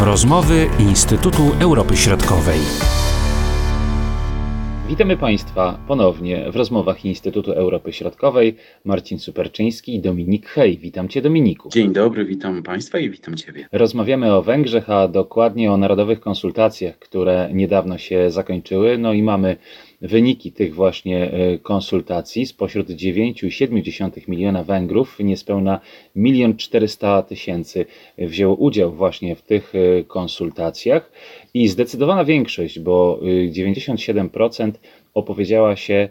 Rozmowy Instytutu Europy Środkowej. Witamy Państwa ponownie w rozmowach Instytutu Europy Środkowej. Marcin Superczyński i Dominik Hej. Witam Cię, Dominiku. Dzień dobry, witam Państwa i witam Ciebie. Rozmawiamy o Węgrzech, a dokładnie o narodowych konsultacjach, które niedawno się zakończyły. No i mamy wyniki tych właśnie e, konsultacji. Spośród 9,7 miliona Węgrów niespełna 1 400 tysięcy wzięło udział właśnie w tych e, konsultacjach i zdecydowana większość, bo 97% e, opowiedziała się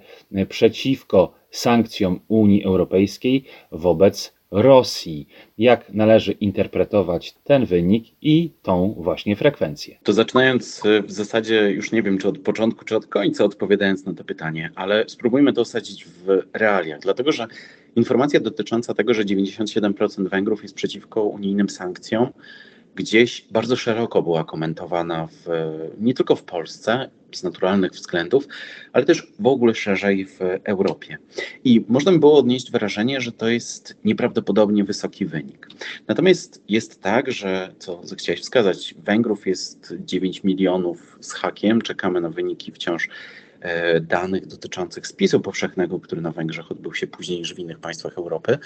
przeciwko sankcjom Unii Europejskiej wobec Rosji. Jak należy interpretować ten wynik i tą właśnie frekwencję? To zaczynając e, w zasadzie już nie wiem, czy od początku, czy od końca odpowiadając na to pytanie, ale spróbujmy to osadzić w realiach, dlatego że informacja dotycząca tego, że 97% Węgrów jest przeciwko unijnym sankcjom, gdzieś bardzo szeroko była komentowana w, nie tylko w Polsce z naturalnych względów, ale też w ogóle szerzej w Europie. I można by było odnieść wrażenie, że to jest nieprawdopodobnie wysoki wynik. Natomiast jest tak, że, co chciałeś wskazać, Węgrów jest 9 milionów z hakiem, czekamy na wyniki wciąż danych dotyczących spisu powszechnego, który na Węgrzech odbył się później niż w innych państwach Europy.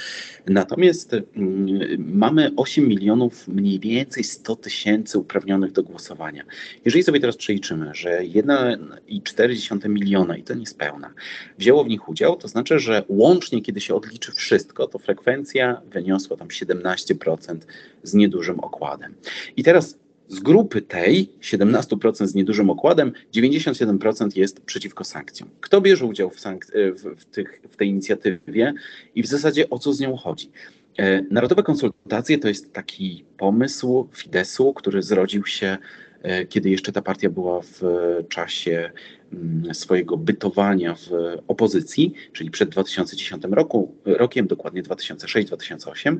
Natomiast mm, mamy 8 milionów, mniej więcej 100 tysięcy uprawnionych do głosowania. Jeżeli sobie teraz przeliczymy, że 1,4 miliona, i to niespełna, wzięło w nich udział, to znaczy, że łącznie, kiedy się odliczy wszystko, to frekwencja wyniosła tam 17% z niedużym okładem. I teraz z grupy tej, 17% z niedużym okładem, 97% jest przeciwko sankcjom. Kto bierze udział w, sank- w, w, tych, w tej inicjatywie i w zasadzie o co z nią chodzi? E, narodowe konsultacje to jest taki pomysł Fidesu, który zrodził się E, kiedy jeszcze ta partia była w czasie mm, swojego bytowania w opozycji, czyli przed 2010 roku, rokiem, dokładnie 2006-2008.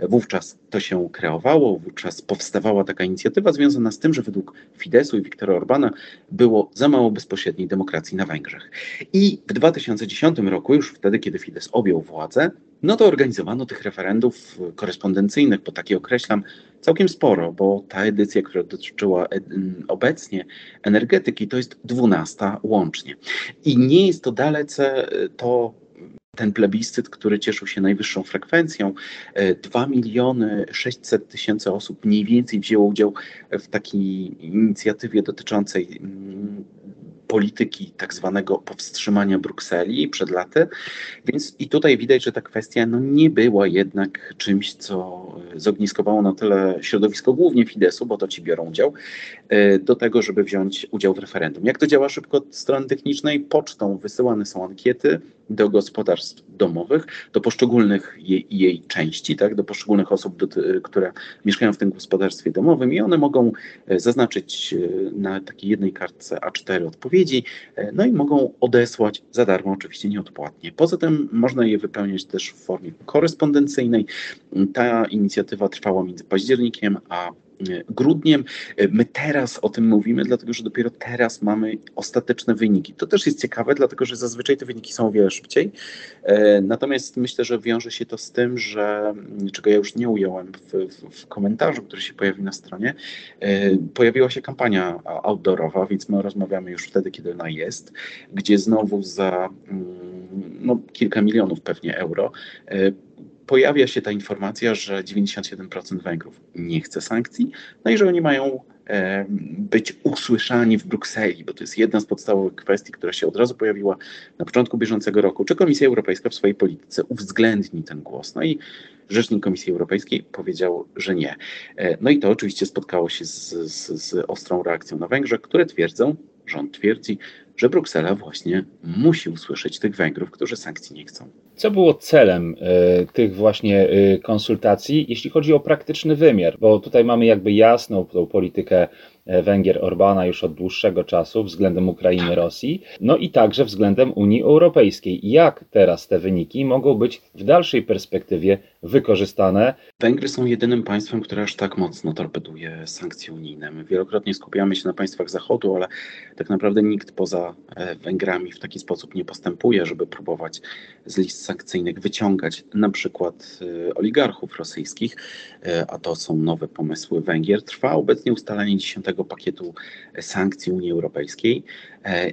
Wówczas to się kreowało, wówczas powstawała taka inicjatywa związana z tym, że według Fidesu i Viktora Orbana było za mało bezpośredniej demokracji na Węgrzech. I w 2010 roku, już wtedy, kiedy Fidesz objął władzę, no to organizowano tych referendów korespondencyjnych, bo takie określam, całkiem sporo, bo ta edycja, która dotyczyła obecnie energetyki, to jest dwunasta łącznie. I nie jest to dalece e, to ten plebiscyt, który cieszył się najwyższą frekwencją. 2 e, miliony 600 tysięcy osób mniej więcej wzięło udział w takiej inicjatywie dotyczącej mm, polityki tak zwanego powstrzymania Brukseli przed laty. Więc i tutaj widać, że ta kwestia no, nie była jednak czymś, co zogniskowało na tyle środowisko, głównie Fidesu, bo to ci biorą udział, e, do tego, żeby wziąć udział w referendum. Jak to działa szybko od strony technicznej? Pocztą wysyłane są ankiety do gospodarstw domowych, do poszczególnych jej, jej części, tak, do poszczególnych osób, do, które mieszkają w tym gospodarstwie domowym i one mogą e, zaznaczyć e, na takiej jednej kartce A4 odpowiedzi, no i mogą odesłać za darmo, oczywiście nieodpłatnie. Poza tym można je wypełniać też w formie korespondencyjnej. Ta inicjatywa trwała między październikiem a grudniem. My teraz o tym mówimy, dlatego że dopiero teraz mamy ostateczne wyniki. To też jest ciekawe, dlatego że zazwyczaj te wyniki są o wiele szybciej. E, natomiast myślę, że wiąże się to z tym, że czego ja już nie ująłem w, w, w komentarzu, który się pojawił na stronie, e, pojawiła się kampania outdoorowa, więc my rozmawiamy już wtedy, kiedy ona jest, gdzie znowu za mm, no, kilka milionów pewnie euro e, pojawia się ta informacja, że 97% Węgrów nie chce sankcji, no i że oni mają e, być usłyszani w Brukseli, bo to jest jedna z podstawowych kwestii, która się od razu pojawiła na początku bieżącego roku. Czy Komisja Europejska w swojej polityce uwzględni ten głos? No i rzecznik Komisji Europejskiej powiedział, że nie. E, no i to oczywiście spotkało się z, z, z ostrą reakcją na Węgrzech, które twierdzą, rząd twierdzi, że Bruksela właśnie musi usłyszeć tych Węgrów, którzy sankcji nie chcą. Co było celem y, tych właśnie y, konsultacji, jeśli chodzi o praktyczny wymiar? Bo tutaj mamy jakby jasną tą politykę e, Węgier Orbana już od dłuższego czasu względem Ukrainy, Rosji, no i także względem Unii Europejskiej. Jak teraz te wyniki mogą być w dalszej perspektywie wykorzystane? Węgry są jedynym państwem, które aż tak mocno torpeduje sankcje unijne. My wielokrotnie skupiamy się na państwach Zachodu, ale tak naprawdę nikt poza e, Węgrami w taki sposób nie postępuje, żeby próbować z list sankcyjnych wyciągać na przykład oligarchów rosyjskich, a to są nowe pomysły Węgier. Trwa obecnie ustalanie dziesiątego pakietu sankcji Unii Europejskiej.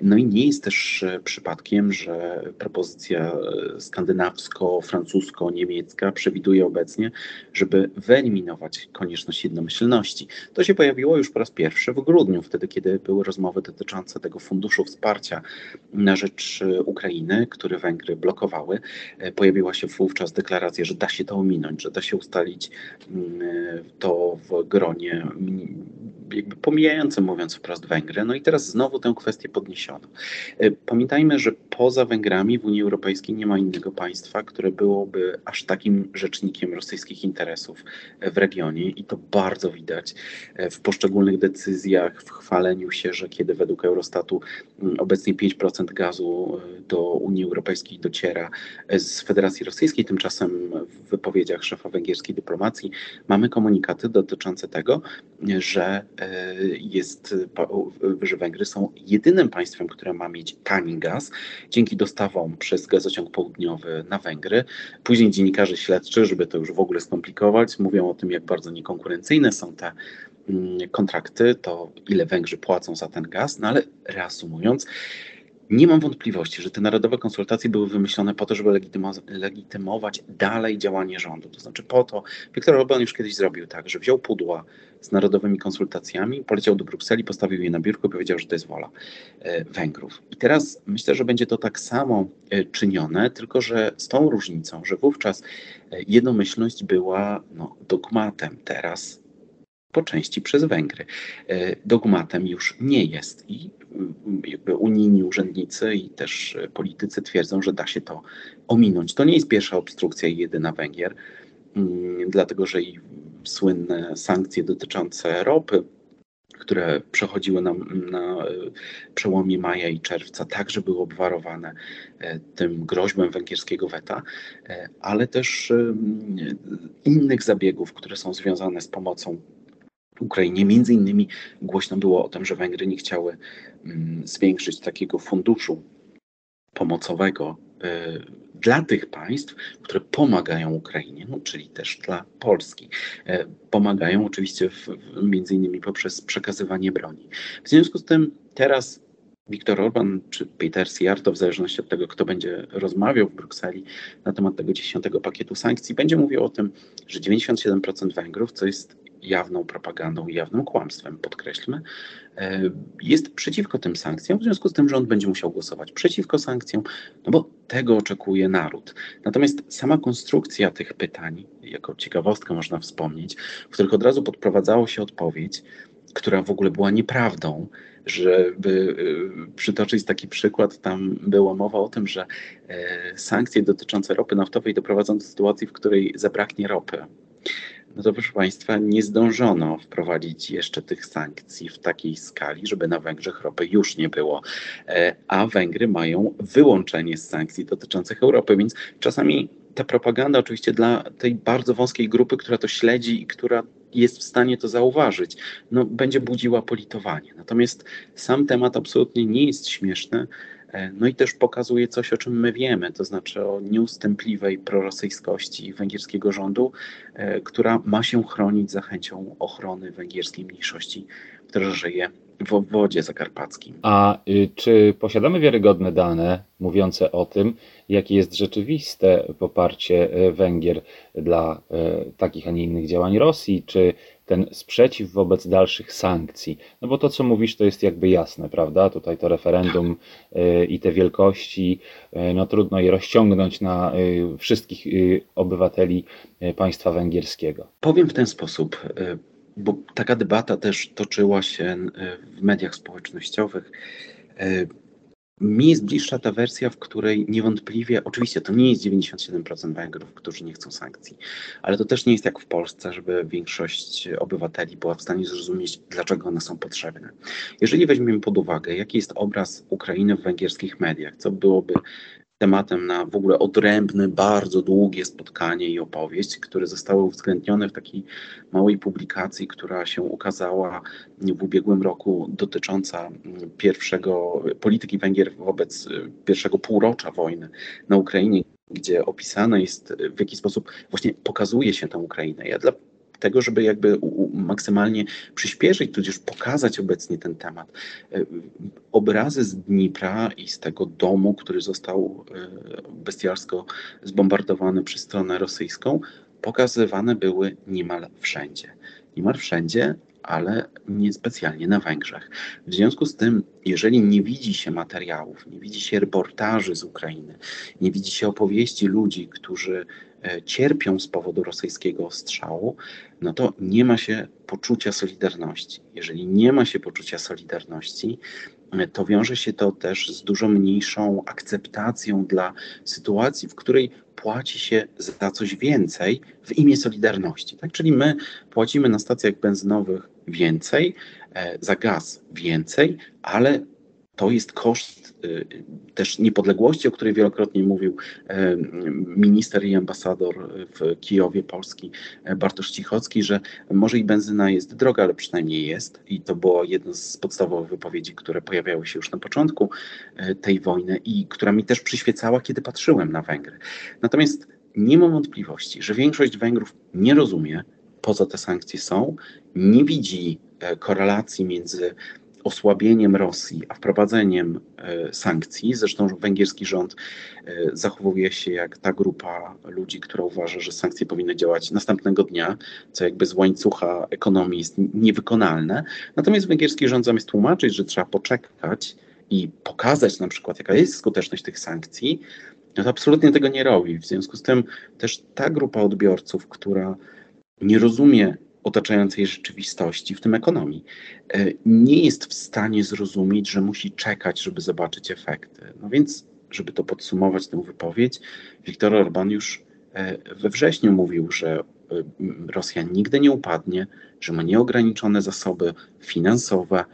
No i nie jest też przypadkiem, że propozycja skandynawsko-francusko-niemiecka przewiduje obecnie, żeby wyeliminować konieczność jednomyślności. To się pojawiło już po raz pierwszy w grudniu, wtedy kiedy były rozmowy dotyczące tego funduszu wsparcia na rzecz Ukrainy, który Węgry blokowały. Pojawiła się wówczas deklaracja, że da się to ominąć, że da się ustalić mm, to w gronie jakby pomijającym, mówiąc wprost, Węgry. No i teraz znowu tę kwestię podniesiono. E, pamiętajmy, że poza Węgrami w Unii Europejskiej nie ma innego państwa, które byłoby aż takim rzecznikiem rosyjskich interesów w regionie i to bardzo widać e, w poszczególnych decyzjach, w chwaleniu się, że kiedy według Eurostatu mm, obecnie 5% gazu e, do Unii Europejskiej dociera z Federacji Rosyjskiej, tymczasem w wypowiedziach szefa węgierskiej dyplomacji mamy komunikaty dotyczące tego, że E, jest, że Węgry są jedynym państwem, które ma mieć tani gaz dzięki dostawom przez gazociąg południowy na Węgry. Później dziennikarze śledczy, żeby to już w ogóle skomplikować, mówią o tym, jak bardzo niekonkurencyjne są te mm, kontrakty, to ile Węgrzy płacą za ten gaz, no ale reasumując, nie mam wątpliwości, że te narodowe konsultacje były wymyślone po to, żeby legitymować dalej działanie rządu. To znaczy po to, Viktor Orban już kiedyś zrobił tak, że wziął pudła z narodowymi konsultacjami, poleciał do Brukseli, postawił je na biurku i powiedział, że to jest wola e, Węgrów. I teraz myślę, że będzie to tak samo e, czynione, tylko że z tą różnicą, że wówczas e, jednomyślność była no, dogmatem. Teraz po części przez Węgry. Dogmatem już nie jest i jakby unijni urzędnicy i też politycy twierdzą, że da się to ominąć. To nie jest pierwsza obstrukcja i jedyna Węgier, mm, dlatego że i słynne sankcje dotyczące ropy, które przechodziły na, na przełomie maja i czerwca, także były obwarowane e, tym groźbem węgierskiego weta, e, ale też e, innych zabiegów, które są związane z pomocą Ukrainie. Między innymi głośno było o tym, że Węgry nie chciały mm, zwiększyć takiego funduszu pomocowego e, dla tych państw, które pomagają Ukrainie, no, czyli też dla Polski. E, pomagają oczywiście w, między innymi poprzez przekazywanie broni. W związku z tym teraz Viktor Orban czy Peter Siarto, w zależności od tego, kto będzie rozmawiał w Brukseli na temat tego dziesiątego pakietu sankcji, będzie mówił o tym, że 97% Węgrów, co jest jawną propagandą i jawnym kłamstwem, podkreślmy, e, jest przeciwko tym sankcjom, w związku z tym, on będzie musiał głosować przeciwko sankcjom, no bo tego oczekuje naród. Natomiast sama konstrukcja tych pytań, jako ciekawostkę można wspomnieć, w których od razu podprowadzało się odpowiedź, która w ogóle była nieprawdą, żeby e, przytoczyć taki przykład, tam była mowa o tym, że e, sankcje dotyczące ropy naftowej doprowadzą do sytuacji, w której zabraknie ropy no to proszę Państwa, nie zdążono wprowadzić jeszcze tych sankcji w takiej skali, żeby na Węgrzech ropy już nie było. E, a Węgry mają wyłączenie z sankcji dotyczących Europy, więc czasami ta propaganda, oczywiście dla tej bardzo wąskiej grupy, która to śledzi i która jest w stanie to zauważyć, no, będzie budziła politowanie. Natomiast sam temat absolutnie nie jest śmieszny. E, no i też pokazuje coś, o czym my wiemy, to znaczy o nieustępliwej prorosyjskości węgierskiego rządu, e, która ma się chronić za chęcią ochrony węgierskiej mniejszości, która żyje w obwodzie zakarpackim. A y, czy posiadamy wiarygodne dane mówiące o tym, jakie jest rzeczywiste poparcie e, Węgier dla takich, a nie innych działań Rosji? Czy ten sprzeciw wobec dalszych sankcji. No bo to, co mówisz, to jest jakby jasne, prawda? Tutaj to referendum y, i te wielkości, y, no trudno je rozciągnąć na y, wszystkich obywateli państwa węgierskiego. Powiem w ten sposób, bo taka debata też toczyła się w mediach społecznościowych mi jest bliższa ta wersja, w której niewątpliwie, oczywiście to nie jest 97% Węgrów, którzy nie chcą sankcji, ale to też nie jest jak w Polsce, żeby większość obywateli była w stanie zrozumieć, dlaczego one są potrzebne. Jeżeli weźmiemy pod uwagę, jaki jest obraz Ukrainy w węgierskich mediach, co byłoby tematem na w ogóle odrębne, bardzo długie spotkanie i opowieść, które zostały uwzględnione w takiej małej publikacji, która się ukazała w ubiegłym roku, dotycząca pierwszego polityki Węgier wobec pierwszego półrocza wojny na Ukrainie, gdzie opisane jest, w jaki sposób właśnie pokazuje się tę Ukrainę. Ja dla tego, żeby jakby maksymalnie przyspieszyć, tudzież pokazać obecnie ten temat. E, obrazy z Dnipra i z tego domu, który został e, bestialsko zbombardowany przez stronę rosyjską, pokazywane były niemal wszędzie. Niemal wszędzie, ale niespecjalnie na Węgrzech. W związku z tym, jeżeli nie widzi się materiałów, nie widzi się reportaży z Ukrainy, nie widzi się opowieści ludzi, którzy e, cierpią z powodu rosyjskiego ostrzału, no to nie ma się poczucia solidarności. Jeżeli nie ma się poczucia solidarności, e, to wiąże się to też z dużo mniejszą akceptacją dla sytuacji, w której płaci się za coś więcej w imię Solidarności. Tak? Czyli my płacimy na stacjach benzynowych więcej, e, za gaz więcej, ale to jest koszt y, też niepodległości, o której wielokrotnie mówił e, minister i ambasador w Kijowie Polski e, Bartosz Cichocki, że może i benzyna jest droga, ale przynajmniej jest. I to było jedno z podstawowych wypowiedzi, które pojawiały się już na początku tej wojny i która mi też przyświecała, kiedy patrzyłem na Węgry. Natomiast nie mam wątpliwości, że większość Węgrów nie rozumie, po co te sankcje są, nie widzi e, korelacji między osłabieniem Rosji, a wprowadzeniem e, sankcji. Zresztą węgierski rząd e, zachowuje się jak ta grupa ludzi, która uważa, że sankcje powinny działać następnego dnia, co jakby z łańcucha ekonomii jest niewykonalne. Natomiast węgierski rząd zamiast tłumaczyć, że trzeba poczekać i pokazać na przykład, jaka jest skuteczność tych sankcji, no to absolutnie tego nie robi. W związku z tym też ta grupa odbiorców, która nie rozumie otaczającej rzeczywistości, w tym ekonomii, e, nie jest w stanie zrozumieć, że musi czekać, żeby zobaczyć efekty. No więc, żeby to podsumować tę wypowiedź, Viktor Orban już e, we wrześniu mówił, że e, Rosja nigdy nie upadnie, że ma nieograniczone zasoby finansowe,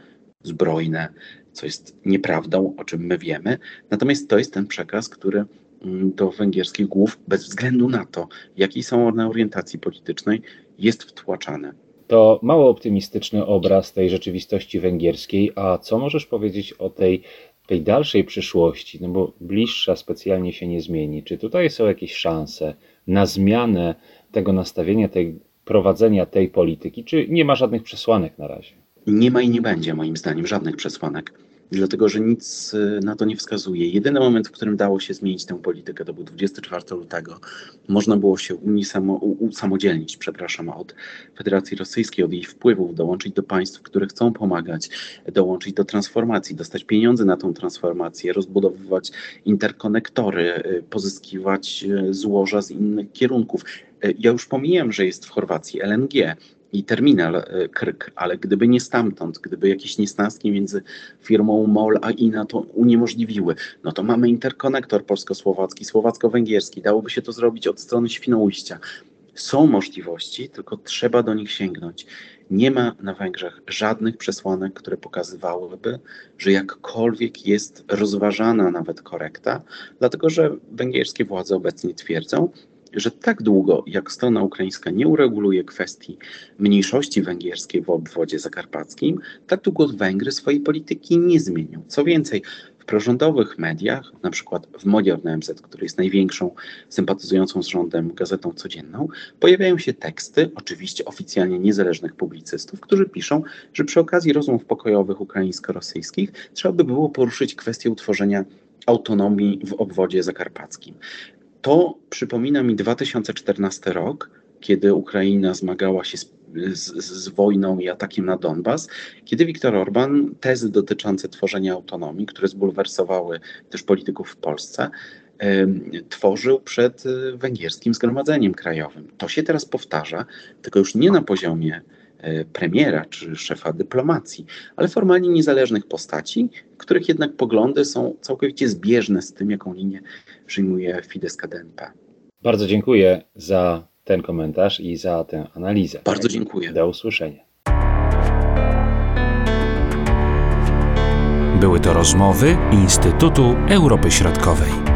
zbrojne, co jest nieprawdą, o czym my wiemy. Natomiast to jest ten przekaz, który mm, do węgierskich głów, bez względu na to, jakiej są one orientacji politycznej, jest wtłaczane. To mało optymistyczny obraz tej rzeczywistości węgierskiej, a co możesz powiedzieć o tej, tej dalszej przyszłości? No bo bliższa specjalnie się nie zmieni. Czy tutaj są jakieś szanse na zmianę tego nastawienia, tej, prowadzenia tej polityki, czy nie ma żadnych przesłanek na razie? Nie ma i nie będzie, moim zdaniem, żadnych przesłanek dlatego że nic y, na to nie wskazuje. Jedyny moment, w którym dało się zmienić tę politykę, to był 24 lutego. Można było się unisamo, usamodzielnić, przepraszam, od Federacji Rosyjskiej, od jej wpływów, dołączyć do państw, które chcą pomagać, dołączyć do transformacji, dostać pieniądze na tą transformację, rozbudowywać interkonektory, y, pozyskiwać y, złoża z innych kierunków. Ja już pomijam, że jest w Chorwacji LNG, i terminal e, Krk, ale gdyby nie stamtąd, gdyby jakieś niesnaski między firmą MOL a INA to uniemożliwiły, no to mamy interkonektor polsko-słowacki, słowacko-węgierski, dałoby się to zrobić od strony Świnoujścia. Są możliwości, tylko trzeba do nich sięgnąć. Nie ma na Węgrzech żadnych przesłanek, które pokazywałyby, że jakkolwiek jest rozważana nawet korekta, dlatego że węgierskie władze obecnie twierdzą, że tak długo, jak strona ukraińska nie ureguluje kwestii mniejszości węgierskiej w obwodzie zakarpackim, tak długo Węgry swojej polityki nie zmienią. Co więcej, w prorządowych mediach, na przykład w Modior MZ, który jest największą sympatyzującą z rządem gazetą codzienną, pojawiają się teksty, oczywiście oficjalnie niezależnych publicystów, którzy piszą, że przy okazji rozmów pokojowych ukraińsko-rosyjskich trzeba by było poruszyć kwestię utworzenia autonomii w obwodzie zakarpackim. To przypomina mi 2014 rok, kiedy Ukraina zmagała się z, z, z, wojną i atakiem na Donbas, kiedy Viktor Orban tezy dotyczące tworzenia autonomii, które zbulwersowały też polityków w Polsce, tworzył przed e, węgierskim zgromadzeniem krajowym. To się teraz powtarza, tylko już nie na poziomie premiera czy szefa dyplomacji, ale formalnie niezależnych postaci, których jednak poglądy są całkowicie zbieżne z tym, jaką linię przyjmuje Fidesz KDNP. Bardzo dziękuję za ten komentarz i za tę analizę. Bardzo dziękuję. Do usłyszenia. Były to rozmowy Instytutu Europy Środkowej.